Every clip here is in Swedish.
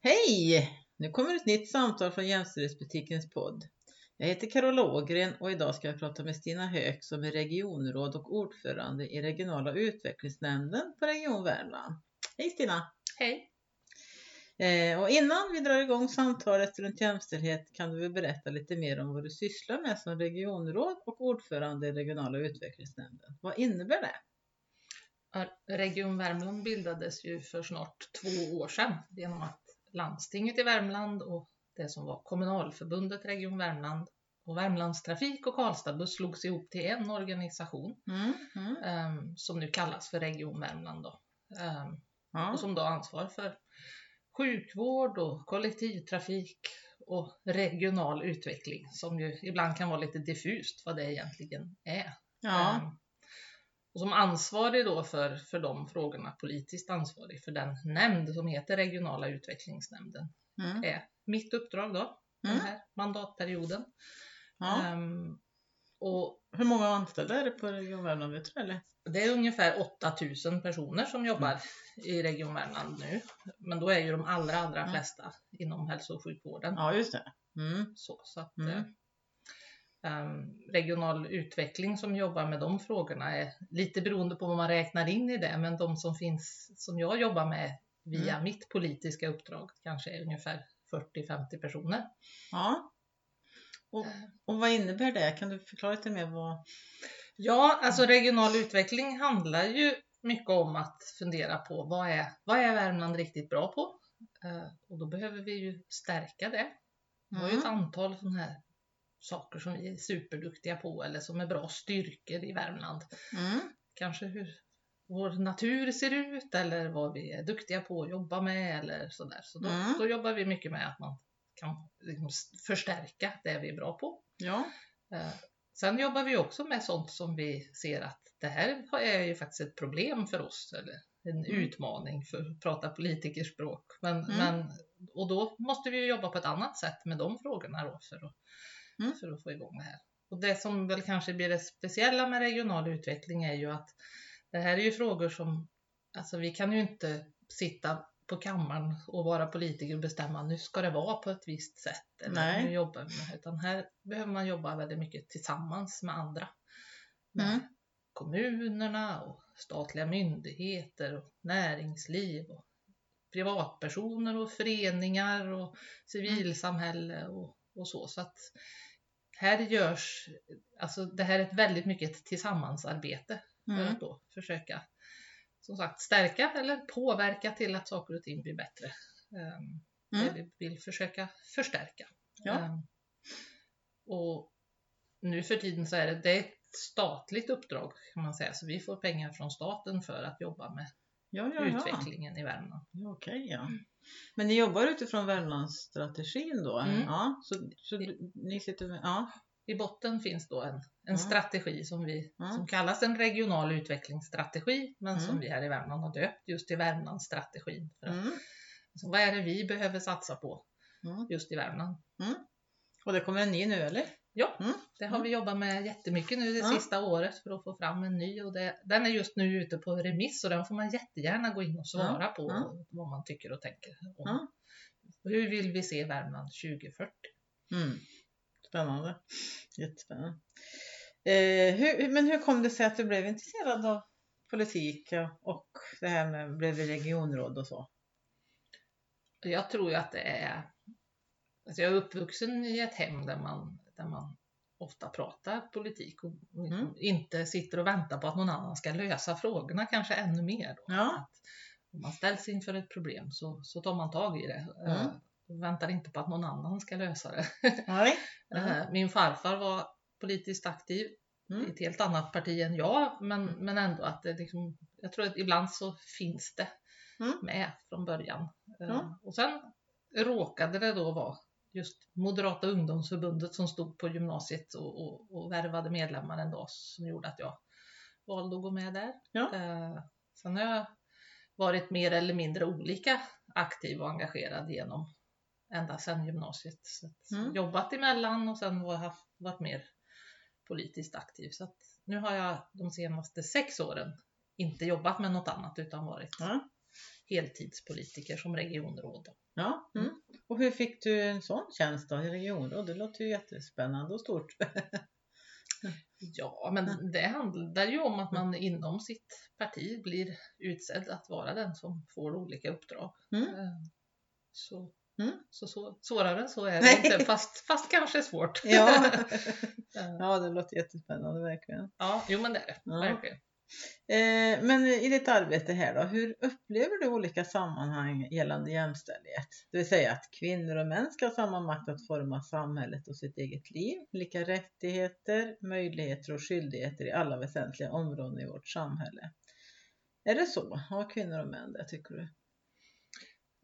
Hej! Nu kommer ett nytt samtal från Jämställdhetsbutikens podd. Jag heter Carola Ågren och idag ska jag prata med Stina Höök som är regionråd och ordförande i regionala utvecklingsnämnden på Region Värmland. Hej Stina! Hej! Eh, och innan vi drar igång samtalet runt jämställdhet kan du väl berätta lite mer om vad du sysslar med som regionråd och ordförande i regionala utvecklingsnämnden. Vad innebär det? Region Värmland bildades ju för snart två år sedan genom att landstinget i Värmland och det som var kommunalförbundet Region Värmland och Värmlandstrafik och Karlstadbuss slogs ihop till en organisation Mm, mm. um, som nu kallas för Region Värmland. Då. Um, Ja. och som då ansvar för sjukvård och kollektivtrafik och regional utveckling som ju ibland kan vara lite diffust vad det egentligen är. Ja. Ehm, Och som ansvarig då för, för de frågorna, politiskt ansvarig för den nämnd som heter regionala utvecklingsnämnden, Mm. är mitt uppdrag då, Mm. den här mandatperioden. Ja. Ehm, och Hur många anställda är det på Region Värmland? Vet du eller? det är ungefär 8000 personer som jobbar i Region Värmland nu. Men då är ju de allra, allra Mm. flesta inom hälso och sjukvården. Ja, just det. Mm. Så, så att, Mm. eh, regional utveckling som jobbar med de frågorna är lite beroende på vad man räknar in i det, men de som finns som jag jobbar med via Mm. mitt politiska uppdrag kanske är ungefär 40-50 personer. Ja. Och, och vad innebär det? Kan du förklara lite mer vad... Ja, alltså regional utveckling handlar ju mycket om att fundera på vad är, vad är Värmland riktigt bra på? Eh, och då behöver vi ju stärka det. Vi har ju ett Mm. antal sådana här saker som vi är superduktiga på eller som är bra styrkor i Värmland. Mm. Kanske hur vår natur ser ut eller vad vi är duktiga på att jobba med eller sådär. Så då, Mm. då jobbar vi mycket med att man kan liksom förstärka det vi är bra på. Ja. Eh, Sen jobbar vi också med sånt som vi ser att det här är ju faktiskt ett problem för oss eller en Mm. utmaning för att prata politikerspråk. Men, Mm. men, och då måste vi jobba på ett annat sätt med de frågorna då för att, Mm. för att få igång det här. Och det som väl kanske blir det speciella med regional utveckling är ju att det här är ju frågor som, alltså vi kan ju inte sitta på kammaren och vara politiker och bestämma nu ska det vara på ett visst sätt. Eller Nej. nu jobbar med. Utan här behöver man jobba väldigt mycket tillsammans med andra. Med Mm. kommunerna och statliga myndigheter och näringsliv och privatpersoner och föreningar och civilsamhälle och, och så. Så att här görs, alltså det här är ett väldigt mycket ett tillsammansarbete för Mm. att då försöka som sagt stärka eller påverka till att saker och ting blir bättre. Um, Mm. Det vi vill försöka förstärka. Ja. Ehm, och nu för tiden så är det, det är ett statligt uppdrag kan man säga, så vi får pengar från staten för att jobba med Ja, ja, utvecklingen i Värmland. Okej, ja. Men ni jobbar utifrån Värmlandsstrategin då? Mm. Ja, så, så du- ni sitter med... Ja. I botten finns då en, en Mm. strategi som, vi, Mm. som kallas en regional utvecklingsstrategi, men som Mm. vi här i Värmland har döpt just till Värmlandsstrategin. För att, Mm. alltså, vad är det vi behöver satsa på Mm. just i Värmland? Och det kommer en ny nu eller? Ja, Mm. det har vi jobbat med jättemycket nu det Ja. sista året för att få fram en ny och det, den är just nu ute på remiss och den får man jättegärna gå in och svara Ja. på Ja. vad man tycker och tänker. Om. Hur vill vi se Värmland 2040? Mm. Spännande. Jättespännande. Eh, hur, men hur kom det sig att du blev intresserad av politik och det här med blev regionråd och så? Jag tror ju att det är... Alltså jag är uppvuxen i ett hem där man, där man ofta pratar politik och Mm. inte sitter och väntar på att någon annan ska lösa frågorna kanske ännu mer. Då. Ja. Att om man ställs inför ett problem så, så tar man tag i det. Mm. Eh, och väntar inte på att någon annan ska lösa det. Nej. Mm. Eh, Min farfar var politiskt aktiv i Mm. ett helt annat parti än jag, men, men ändå att det liksom, jag tror att ibland så finns det Mm. med från början. Eh, Ja. Och sen råkade det då vara just Moderata ungdomsförbundet som stod på gymnasiet och, och, och värvade medlemmar en dag som gjorde att jag valde att gå med där. Ja. Eh, Sen har jag varit mer eller mindre olika aktiv och engagerad genom ända sedan gymnasiet. Så Mm. Jobbat emellan och sen haft, varit mer politiskt aktiv. Så nu har jag de senaste sex åren inte jobbat med något annat utan varit Ja. heltidspolitiker som regionråd. Ja. Mm. Och hur fick du en sån tjänst då i regionråd? Det låter ju jättespännande och stort. Ja, men det handlar ju om att man inom sitt parti blir utsedd att vara den som får olika uppdrag. Mm. Eh, Så, Mm. så, så svårare än så är det Nej. inte, fast, fast kanske svårt. Ja. Eh, ja, det låter jättespännande verkligen. Ja, jo men det är det. Ja. Verkligen. Eh, men i ditt arbete här då, hur upplever du olika sammanhang gällande jämställdhet? Det vill säga att kvinnor och män ska ha samma makt att forma samhället och sitt eget liv, lika rättigheter, möjligheter och skyldigheter i alla väsentliga områden i vårt samhälle. Är det så? Har kvinnor och män det, tycker du?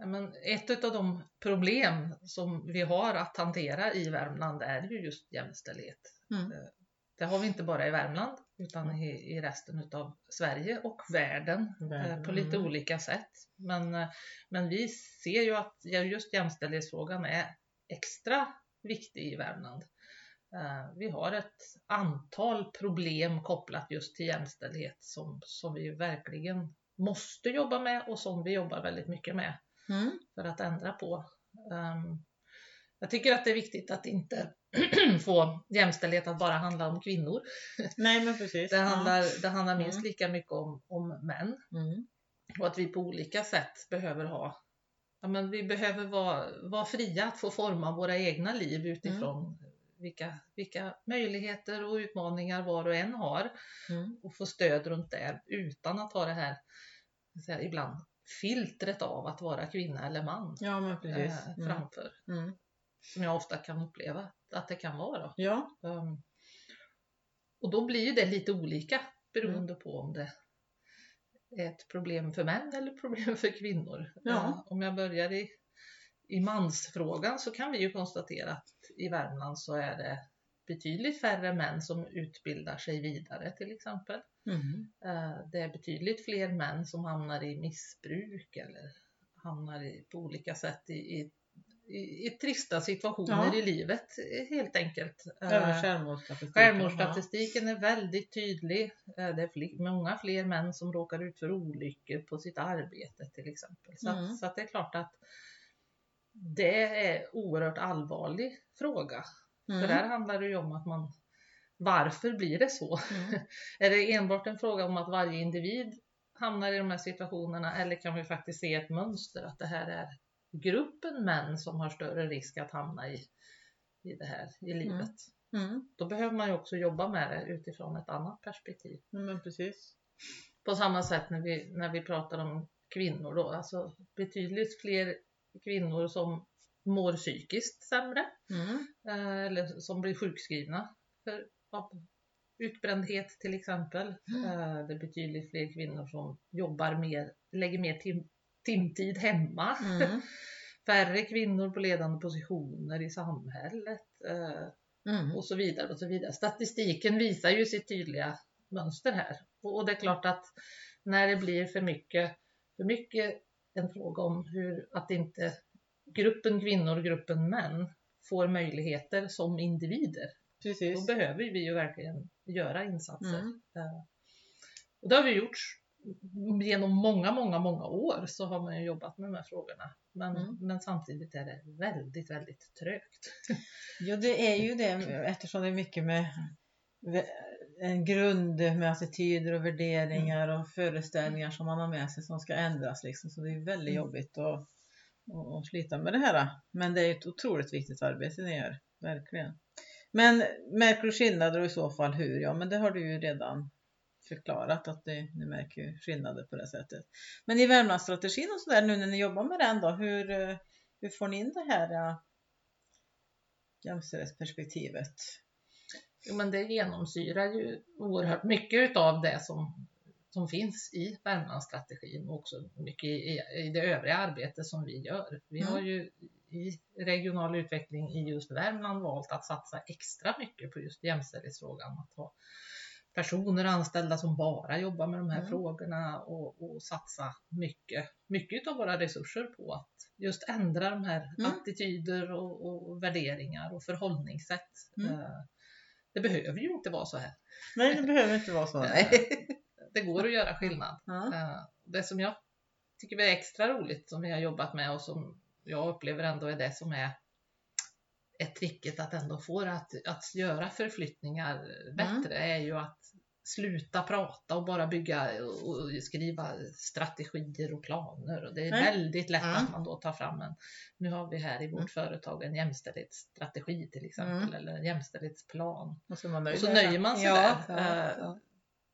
Men ett av de problem som vi har att hantera i Värmland är ju just jämställdhet. Mm. Det har vi inte bara i Värmland utan i, i resten av Sverige och världen eh, på lite Mm. olika sätt. Men, eh, men vi ser ju att just jämställdhetsfrågan är extra viktig i Värmland. Eh, Vi har ett antal problem kopplat just till jämställdhet som, som vi verkligen måste jobba med och som vi jobbar väldigt mycket med Mm. för att ändra på. Ehm, jag tycker att det är viktigt att inte få jämställdhet att bara handla om kvinnor. Nej, men precis. Det handlar, det handlar Mm. minst lika mycket om, om män Ja. Mm. och att vi på olika sätt behöver ha Ja, men vi behöver vara, vara fria att få forma våra egna liv utifrån vilka, vilka möjligheter och utmaningar var och en har Mm. och få stöd runt det utan att ha det här säga, ibland filtret av att vara kvinna eller man Ja, eh, Mm. framför. Mm. Som jag ofta kan uppleva att det kan vara. Ja, Um, och då blir ju det lite olika beroende på om det är ett problem för män eller problem för kvinnor. Ja. Eh, om jag börjar i, i mansfrågan så kan vi ju konstatera att i Värmland så är det betydligt färre män som utbildar sig vidare till exempel. mm. Eh, Det är betydligt fler män som hamnar i missbruk eller hamnar i, på olika sätt i, i, i, i trista situationer Ja. i livet helt enkelt. Eh, över självmordsstatistiken. Självmordsstatistiken är väldigt tydlig. Eh, Det är fler, många fler män som råkar ut för olyckor på sitt arbete till exempel. Så, Mm. så det är klart att det är oerhört allvarlig fråga. Mm. För där handlar det ju om att man varför blir det så? Mm. Är det enbart en fråga om att varje individ hamnar i de här situationerna eller kan vi faktiskt se ett mönster att det här är gruppen män som har större risk att hamna i, i det här i livet? Mm. Då behöver man ju också jobba med det utifrån ett annat perspektiv. Men precis. På samma sätt när vi, när vi pratar om kvinnor då, alltså betydligt fler kvinnor som mår psykiskt sämre Mm. eh, eller som blir sjukskrivna för utbrändhet till exempel. Mm. Eh, Det är betydligt fler kvinnor som jobbar mer, lägger mer tim, timtid hemma. Mm. Färre kvinnor på ledande positioner i samhället eh, Mm. och så vidare. och så vidare. Statistiken visar ju sitt tydliga mönster här. Och det är klart att när det blir för mycket, för mycket en fråga om hur att inte gruppen kvinnor och gruppen män får möjligheter som individer. Då Precis. behöver vi ju verkligen göra insatser. Mm. Eh, Och det har vi gjort genom många, många, många år så har man ju jobbat med de här frågorna. Men, Mm. men samtidigt är det väldigt, väldigt trögt. Ja, det är ju det eftersom det är mycket med en grund med attityder och värderingar och föreställningar som man har med sig som ska ändras. Liksom. Så det är väldigt Mm. jobbigt att, att, att slita med det här. Men det är ett otroligt viktigt arbete ni gör, verkligen. Men märker du skillnader och i så fall hur? Ja, men det har du ju redan förklarat att det, ni märker skillnader på det sättet. Men i Värmlandsstrategin och sådär nu när ni jobbar med den då, hur, eh, hur får ni in det här eh, jämställdhetsperspektivet? Jo, men det genomsyrar ju oerhört mycket av det som, som finns i Värmlandsstrategin och också mycket i, i det övriga arbetet som vi gör. Vi Mm. har ju i regional utveckling i just Värmland valt att satsa extra mycket på just jämställdhetsfrågan. Att ha personer anställda som bara jobbar med de här Mm. frågorna och, och satsa mycket, mycket av våra resurser på att just ändra de här Mm. attityder och, och värderingar och förhållningssätt. Mm. Eh, Det behöver ju inte vara så här. Nej, det behöver inte vara så. Nej. Det går att göra skillnad. Eh, Det som jag tycker är extra roligt som vi har jobbat med och som jag upplever ändå är det som är ett tricket att ändå få det att, att göra förflyttningar bättre är ju att sluta prata och bara bygga och skriva strategier och planer. Och det är Nej. väldigt lätt Mm. att man då tar fram en, nu har vi här i vårt Mm. företag en jämställdhetsstrategi till exempel Mm. eller en jämställdhetsplan. Och så, man Och så nöjer det. man sig ja, där. Ja, Eh, ja.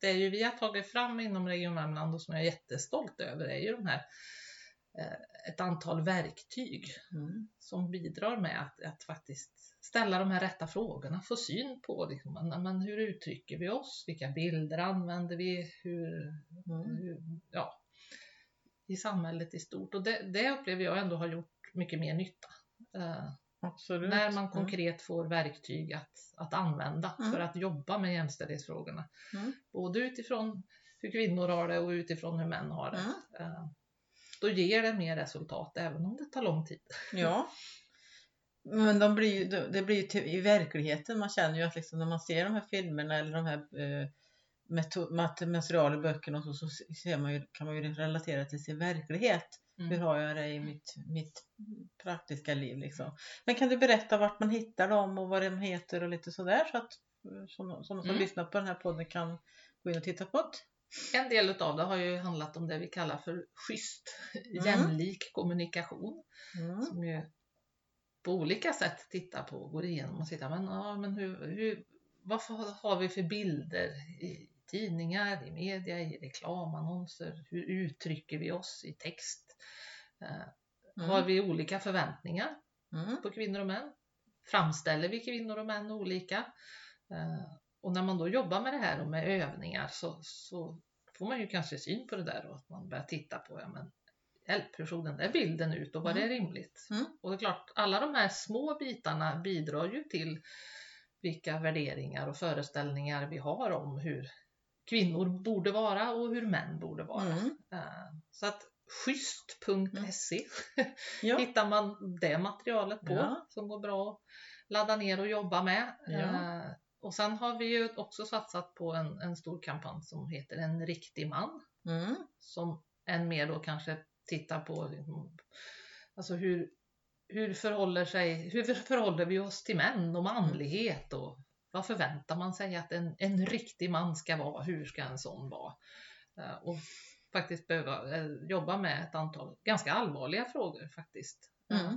Det är ju vi har tagit fram inom Region Värmland och som jag är jättestolt över är ju de här eh, ett antal verktyg Mm. som bidrar med att, att faktiskt ställa de här rätta frågorna, få syn på liksom, men, hur uttrycker vi oss, vilka bilder använder vi, hur, Mm. hur ja, i samhället i stort. Och det, det upplever jag ändå har gjort mycket mer nytta. Eh, när man Mm. konkret får verktyg att, att använda Mm. för att jobba med jämställdhetsfrågorna. Mm. Både utifrån hur kvinnor har det och utifrån hur män har det. Mm. Då ger det mer resultat även om det tar lång tid. Ja. Men de blir det blir ju till, i verkligheten, man känner ju att liksom när man ser de här filmerna eller de här eh, i böckerna och så, så ser man ju, kan man ju relatera till sin verklighet. Mm. Hur har jag det i mitt, mitt praktiska liv liksom. Men kan du berätta vart man hittar dem och vad de heter och lite sådär så att som, som, som Mm. lyssnar på den här podden kan gå in och titta på det? En del utav det har ju handlat om det vi kallar för schysst, Mm. jämlik kommunikation. Mm. Som ju på olika sätt tittar på, går igenom och tittar, men, ja, men hur, hur, vad har vi för bilder i tidningar, i media, i reklamannonser? Hur uttrycker vi oss i text? Eh, Mm. Har vi olika förväntningar Mm. på kvinnor och män? Framställer vi kvinnor och män olika? Eh, Och när man då jobbar med det här och med övningar så, så får man ju kanske syn på det där och att man börjar titta på, ja men hjälp, hur såg den där bilden ut och var det rimligt? Mm. Och det är klart, alla de här små bitarna bidrar ju till vilka värderingar och föreställningar vi har om hur kvinnor borde vara och hur män borde vara. Mm. Eh, Så att schysst.se Ja. hittar man det materialet på Ja. som går bra att ladda ner och jobba med. Ja. Och sen har vi ju också satsat på en, en stor kampanj som heter En riktig man Mm. som än mer då kanske tittar på alltså hur, hur, förhåller sig, hur förhåller vi oss till män och manlighet och vad förväntar man sig att en, en riktig man ska vara? Hur ska en sån vara? Eh, Och faktiskt behöva eh, jobba med ett antal ganska allvarliga frågor faktiskt. Mm. Eh,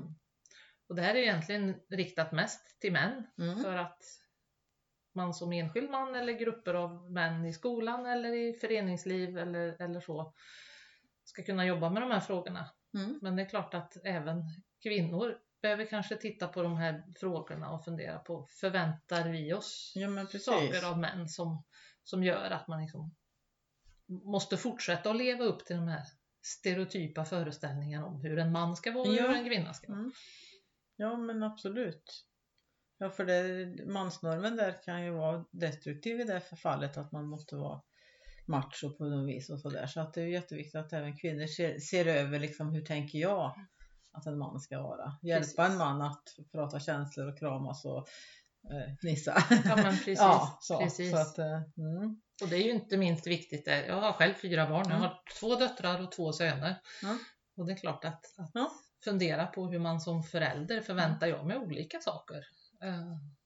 Och det här är egentligen riktat mest till män Mm. för att man som enskild man eller grupper av män i skolan eller i föreningsliv eller, eller så ska kunna jobba med de här frågorna. Mm. Men det är klart att även kvinnor behöver kanske titta på de här frågorna och fundera på förväntar vi oss Ja saker av män som, som gör att man liksom måste fortsätta att leva upp till de här stereotypa föreställningarna om hur en man ska vara och Ja. hur en kvinna ska vara. Mm. Ja men absolut. Ja för det, mansnormen där kan ju vara destruktiv i det här fallet att man måste vara macho på något vis och sådär. Så att det är jätteviktigt att även kvinnor ser, ser över liksom hur tänker jag att en man ska vara. Hjälpa Precis. en man att prata känslor och kramas och eh, fnissa. Ja men precis. ja, så, precis. så att, eh, mm. Och det är ju inte minst viktigt. det- Jag har själv fyra barn. Jag Mm. har två döttrar och två söner. Ja. Och det är klart att, att Ja. fundera på hur man som förälder förväntar jag mig olika saker.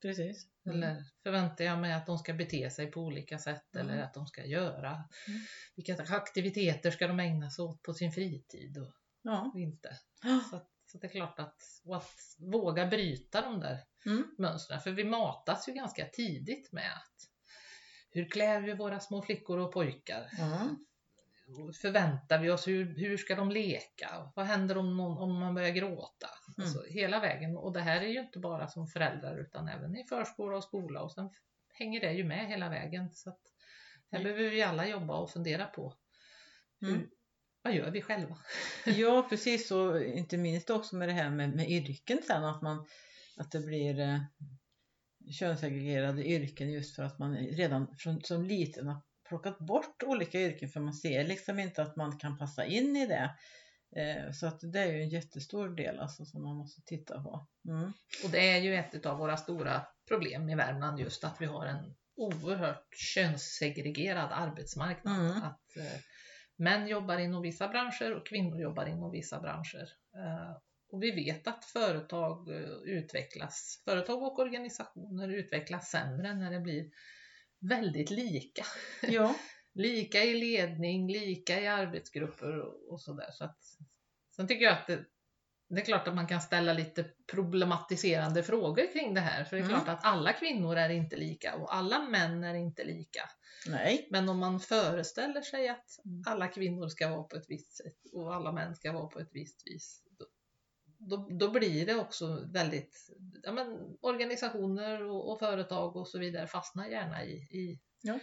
Precis. Mm. Eller förväntar jag mig att de ska bete sig på olika sätt Mm. eller att de ska göra? Mm. Vilka aktiviteter ska de ägna sig åt på sin fritid och Ja. inte? Så, att, så det är klart att, och att våga bryta de där Mm. mönstren. För vi matas ju ganska tidigt med att hur klär vi våra små flickor och pojkar? Förväntar vi oss hur, hur ska de leka? Vad händer om, någon, om man börjar gråta? Mm. Alltså, hela vägen. Och det här är ju inte bara som föräldrar utan även i förskola och skola och sen hänger det ju med hela vägen. Så att här Mm. behöver vi alla jobba och fundera på hur, Mm. vad gör vi själva? Ja precis och inte minst också med det här med, med yrken sen att man att det blir eh, könssegregerade yrken just för att man redan från, som liten plockat bort olika yrken för man ser liksom inte att man kan passa in i det. Eh, så att det är ju en jättestor del alltså som man måste titta på. Mm. Och det är ju ett av våra stora problem i Värmland just att vi har en oerhört könssegregerad arbetsmarknad. Mm. Att eh, män jobbar inom vissa branscher och kvinnor jobbar inom vissa branscher. Eh, och vi vet att företag utvecklas, företag och organisationer utvecklas sämre när det blir väldigt lika. Ja. lika i ledning, lika i arbetsgrupper och, och sådär. Så att, sen tycker jag att det, det är klart att man kan ställa lite problematiserande frågor kring det här. För det är Mm. klart att alla kvinnor är inte lika och alla män är inte lika. Nej. Men om man föreställer sig att Mm. alla kvinnor ska vara på ett visst sätt och alla män ska vara på ett visst vis. Då, då, blir det också väldigt, ja men organisationer och, och företag och så vidare fastnar gärna i, i, Ja.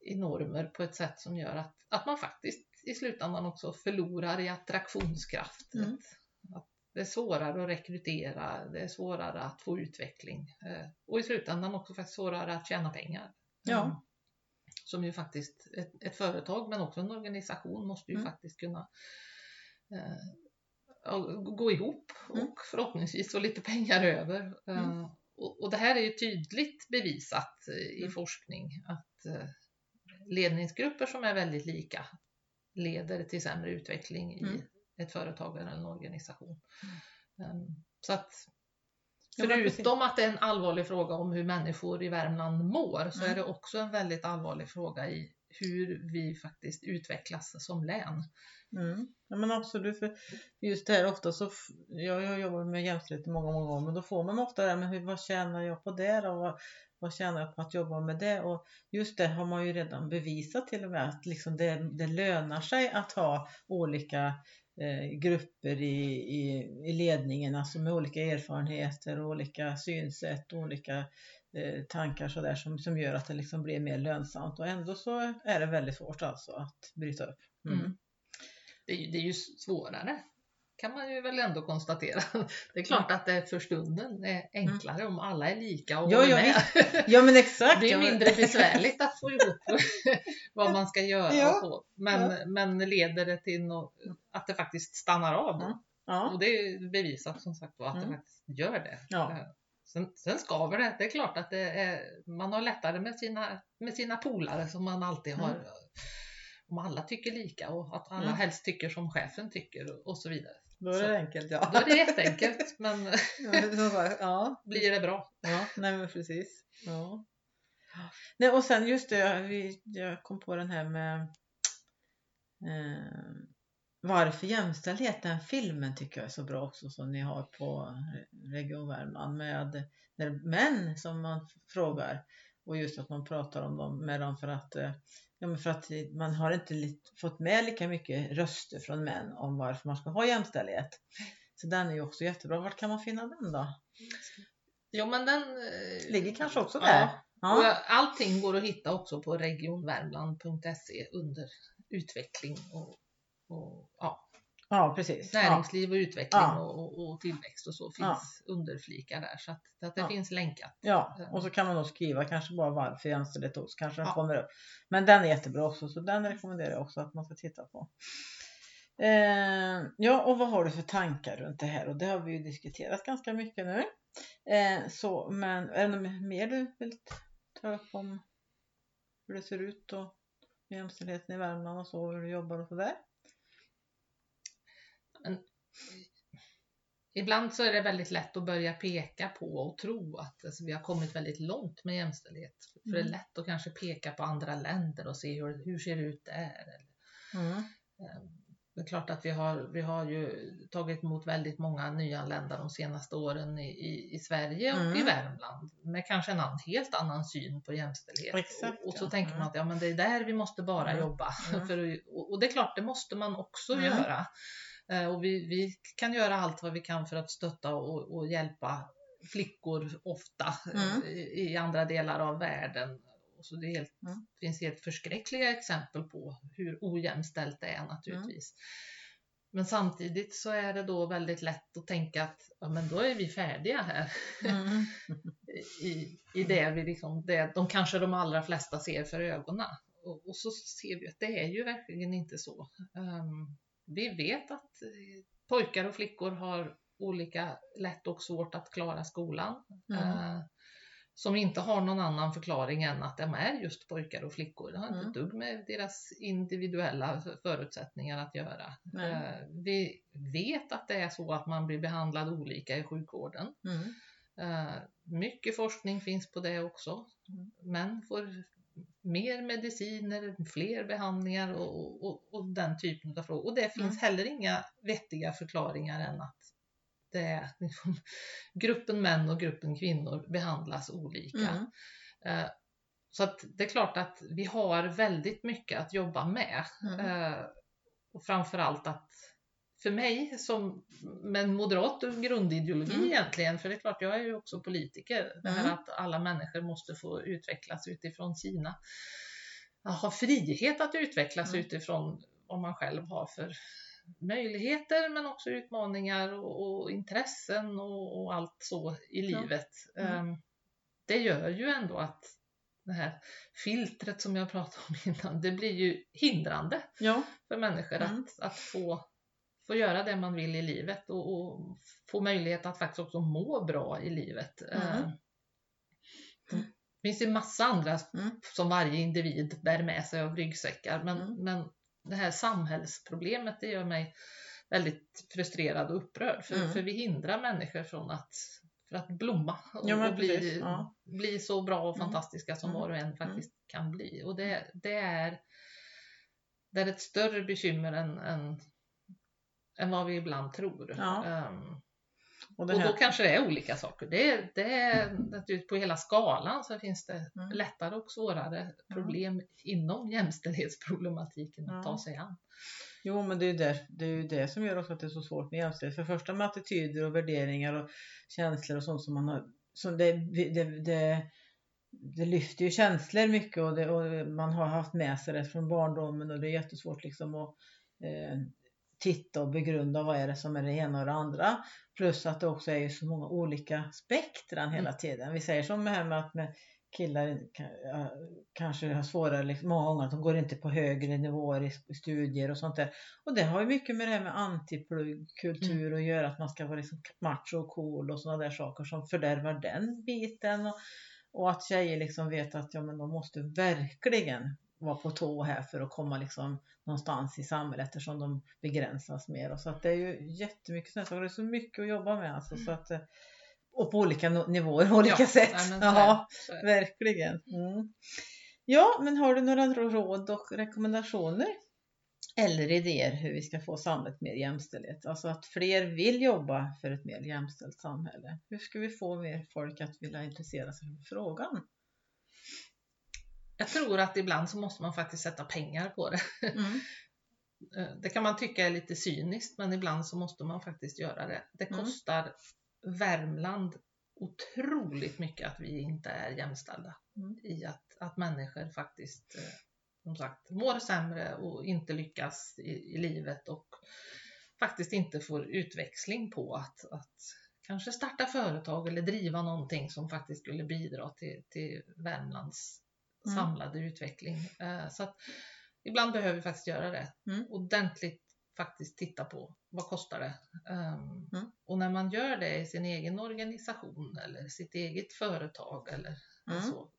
i normer på ett sätt som gör att, att man faktiskt i slutändan också förlorar i attraktionskraft. Mm. Att, att det är svårare att rekrytera, det är svårare att få utveckling eh, och i slutändan också faktiskt svårare att tjäna pengar. Ja. Mm. Som ju faktiskt ett, ett företag men också en organisation måste ju Mm. faktiskt kunna eh, gå ihop och Mm. förhoppningsvis få lite pengar över. Eh, Mm. och, och det här är ju tydligt bevisat eh, i Mm. forskning att eh, ledningsgrupper som är väldigt lika leder till sämre utveckling i Mm. ett företag eller en organisation. Um, så att förutom att det är en allvarlig fråga om hur människor i Värmland mår så Mm. är det också en väldigt allvarlig fråga i hur vi faktiskt utvecklas som län. Mm. Ja men absolut, för just det här ofta så, jag jag har jobbat med jämställdhet i många, många år, men då får man ofta det här med hur, vad tjänar jag på det då? Vad, vad tjänar jag på att jobba med det? Och just det har man ju redan bevisat till och med att liksom det, det lönar sig att ha olika eh, grupper i, i, i ledningen, alltså med olika erfarenheter och olika synsätt och olika eh, tankar sådär som, som gör att det liksom blir mer lönsamt och ändå så är det väldigt svårt alltså att bryta upp. Mm. Mm. Det, det är ju svårare kan man ju väl ändå konstatera. Det är klart att det för stunden är enklare om alla är lika och Ja, ja, med. Ja men exakt. Det är ja, mindre besvärligt att få ihop vad man ska göra Ja. och så. Men, men leder det till nå- att det faktiskt stannar av? Ja. Ja. Och det är bevisat som sagt var att Mm. det faktiskt gör det. Ja. Sen, sen skaver det. Det är klart att är, man har lättare med sina, med sina polare som man alltid Mm. har. Om alla tycker lika och att alla Mm. helst tycker som chefen tycker och, så vidare. Då är det enkelt ja. Då är det jätteenkelt men Ja, blir det bra? ja, nej men precis. Ja. Nej, och sen just det, jag- vi, jag kom på den här med eh, Varför jämställdhet, den filmen tycker jag är så bra också som ni har på Region Värmland med när män som man frågar och just att man pratar om dem med dem för att eh, Ja, för att man har inte fått med lika mycket röster från män om varför man ska ha jämställdhet. Så den är ju också jättebra. Vart kan man finna den då? Jo men den eh, Ligger kanske också där? Ja, Ja. jag- allting går att hitta också på regionvärmland.se under utveckling och, och ja, Ja, precis. Näringsliv och utveckling Ja. och, och, tillväxt och så finns Ja. underflikar där så att, att det Ja. finns länkat. ja, och så kan man då skriva kanske bara varför jämställdhet också, kanske den kommer upp. Men den är jättebra också, så den rekommenderar jag också att man ska titta på. Eh, ja, och vad har du för tankar runt det här? Och det har vi ju diskuterat ganska mycket nu. Eh, så, men är det något mer du vill ta upp om hur det ser ut och jämställdheten i Värmland och så, hur du jobbar och sådär? Ibland så är det väldigt lätt att börja peka på och tro att alltså, vi har kommit väldigt långt med jämställdhet. För det är Mm. lätt att kanske peka på andra länder och se hur, hur ser det ut där. Mm. Eh, Det är klart att vi har, vi har ju tagit emot väldigt många nyanlända de senaste åren i, i, i Sverige och i Mm. Värmland med kanske en annan, helt annan syn på jämställdhet. Exakt, och, och så ja. tänker man att ja, men det är där vi måste bara Mm. jobba. Mm. För, och, och det är klart, det måste man också göra. Eh, Och vi, vi kan göra allt vad vi kan för att stötta och, och hjälpa flickor ofta eh, Mm. i, i andra delar av världen. Så det helt, Mm. finns helt förskräckliga exempel på hur ojämställt det är naturligtvis. Men samtidigt så är det då väldigt lätt att tänka att ja, men då är vi färdiga här Mm. i, i det vi liksom, det, de kanske de allra flesta ser för ögonen. Och, och så ser vi att det är ju verkligen inte så. Ehm, vi vet att eh, pojkar och flickor har olika lätt och svårt att klara skolan. Mm. Eh, som inte har någon annan förklaring än att de är just pojkar och flickor. Det har inte Mm. ett dugg med deras individuella förutsättningar att göra. Eh, Vi vet att det är så att man blir behandlad olika i sjukvården. Mm. Eh, Mycket forskning finns på det också. Mm. Män får mer mediciner, fler behandlingar och, och, och den typen av frågor. Och det finns Mm. heller inga vettiga förklaringar än att det är liksom, gruppen män och gruppen kvinnor behandlas olika. Mm. Eh, Så att det är klart att vi har väldigt mycket att jobba med. Mm. Eh, Och framförallt att för mig som med en moderat grundideologi Mm. egentligen, för det är klart jag är ju också politiker, det här Mm. att alla människor måste få utvecklas utifrån sina, ha frihet att utvecklas Mm. utifrån vad man själv har för möjligheter men också utmaningar och, och intressen och, och allt så i livet. Mm. Ehm, Det gör ju ändå att det här filtret som jag pratade om innan, det blir ju hindrande Ja. för människor Mm. att, att få, få göra det man vill i livet och, och få möjlighet att faktiskt också må bra i livet. Mm. Ehm, Det finns ju massa andra Mm. som varje individ bär med sig av ryggsäckar men, Mm. men det här samhällsproblemet det gör mig väldigt frustrerad och upprörd för, Mm. för vi hindrar människor från att, för att blomma och, Ja, och bli, ja. bli så bra och Mm. fantastiska som Mm. var och en faktiskt kan bli. Och det, det, är, det är ett större bekymmer än, än, än vad vi ibland tror. Ja. Ehm, Och och då kanske det är olika saker. Det är, det är naturligtvis på hela skalan så finns det Mm. lättare och svårare problem inom jämställdhetsproblematiken att ta sig an. Jo, men det är det, det är ju det som gör också att det är så svårt med jämställdhet. För det första med attityder och värderingar och känslor och sånt som man har. Som det, det, det, det lyfter ju känslor mycket och, det, och man har haft med sig det från barndomen och det är jättesvårt liksom att eh, titta och begrunda vad är det som är det ena och det andra. Plus att det också är ju så många olika spektran hela tiden. Vi säger som det här med att med killar kanske har svårare, liksom, många gånger att de går inte på högre nivåer i studier och sånt där. Och det har ju mycket med det här med antipluggkultur att göra, att man ska vara liksom macho och cool och sådana där saker som fördärvar den biten. Och, och att tjejer liksom vet att ja, men de måste verkligen vara på tå här för att komma liksom någonstans i samhället eftersom de begränsas mer. Och så att det är ju jättemycket sådana saker. Det är så mycket att jobba med alltså. Så att, eh, och på olika nivåer, olika Ja, sätt. nej, ja, verkligen. Mm. Ja, men har du några råd och rekommendationer? Eller idéer hur vi ska få samhället mer jämställdhet? Alltså att fler vill jobba för ett mer jämställt samhälle. Hur ska vi få mer folk att vilja intressera sig för frågan? Jag tror att ibland så måste man faktiskt sätta pengar på det. Mm. Eh, Det kan man tycka är lite cyniskt men ibland så måste man faktiskt göra det. Det Mm. kostar Värmland otroligt mycket att vi inte är jämställda Mm. i att, att människor faktiskt eh, som sagt mår sämre och inte lyckas i, i livet och faktiskt inte får utväxling på att, att kanske starta företag eller driva någonting som faktiskt skulle bidra till, till Värmlands Mm. utveckling. Eh, Så att ibland behöver vi faktiskt göra det. Mm. Ordentligt faktiskt titta på vad kostar det. Um, Mm. Och när man gör det i sin egen organisation eller sitt eget företag eller Mm. så.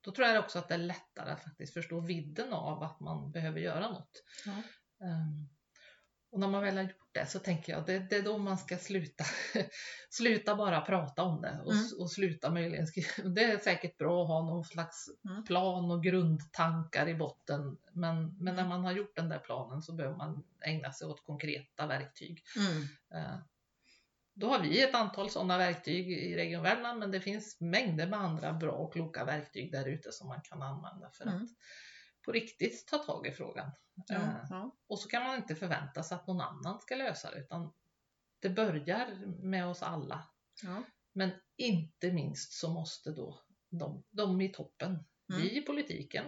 Då tror jag också att det är lättare att faktiskt förstå vidden av att man behöver göra något. Um, och när man väl har gjort det så tänker jag det, det är då man ska sluta. sluta bara prata om det och, Mm. och sluta möjligen skriva. Det är säkert bra att ha någon slags Mm. plan och grundtankar i botten. Men, men när Mm. man har gjort den där planen så behöver man ägna sig åt konkreta verktyg. Mm. Eh, Då har vi ett antal sådana verktyg i Region Värmland men det finns mängder med andra bra och kloka verktyg där ute som man kan använda för Mm. att på riktigt ta tag i frågan. Ja, Eh, ja. Och så kan man inte förvänta sig att någon annan ska lösa det utan det börjar med oss alla. Ja. Men inte minst så måste då de, de i toppen, Mm. vi i politiken,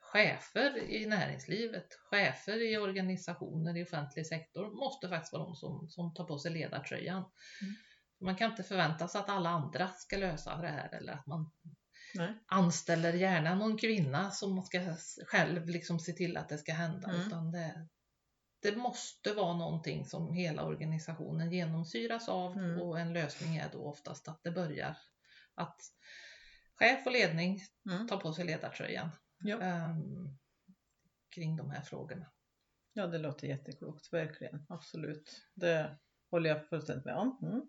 chefer i näringslivet, chefer i organisationer i offentlig sektor måste faktiskt vara de som, som tar på sig ledartröjan. Mm. Man kan inte förvänta sig att alla andra ska lösa det här eller att man Nej. anställer gärna någon kvinna som ska själv liksom se till att det ska hända. Mm. Utan det, det måste vara någonting som hela organisationen genomsyras av Mm. och en lösning är då oftast att det börjar att chef och ledning Mm. tar på sig ledartröjan Ja. ehm, kring de här frågorna. Ja, det låter jätteklokt, verkligen. Absolut. Det håller jag fullständigt med om. Mm.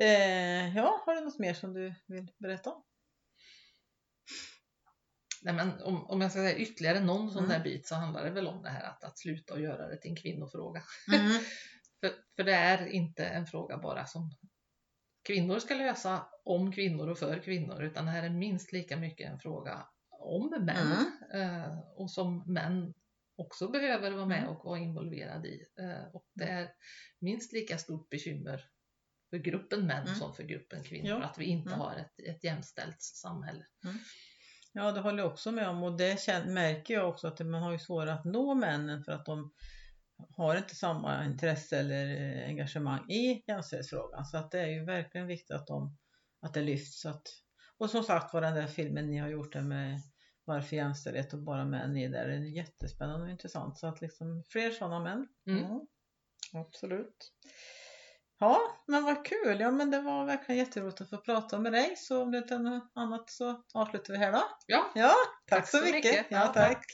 Eh, ja, har du något mer som du vill berätta om? Nej, men om, om jag ska säga ytterligare någon sån Mm. där bit så handlar det väl om det här att, att sluta och göra det till en kvinnofråga. Mm. För, för det är inte en fråga bara som kvinnor ska lösa om kvinnor och för kvinnor utan det här är minst lika mycket en fråga om män eh, och som män också behöver vara med Mm. och vara involverade i. Eh, och det är minst lika stort bekymmer för gruppen män Mm. som för gruppen kvinnor Ja. att vi inte Mm. har ett, ett jämställt samhälle. Ja, det håller jag också med om och det märker jag också att man har ju svårare att nå männen för att de har inte samma intresse eller eh, engagemang i jämställdhetsfrågan. Så att det är ju verkligen viktigt att, de, att det lyfts. Att, och som sagt var den där filmen ni har gjort där med Varför jämställdhet och bara män är där, den är jättespännande och intressant. Så att liksom fler sådana män. Mm. absolut. Ja, men vad kul. Ja, men det var verkligen jätteroligt att få prata med dig. Så om det inte är något annat så avslutar vi här då. Ja, Ja, tack, så mycket. Ja, tack.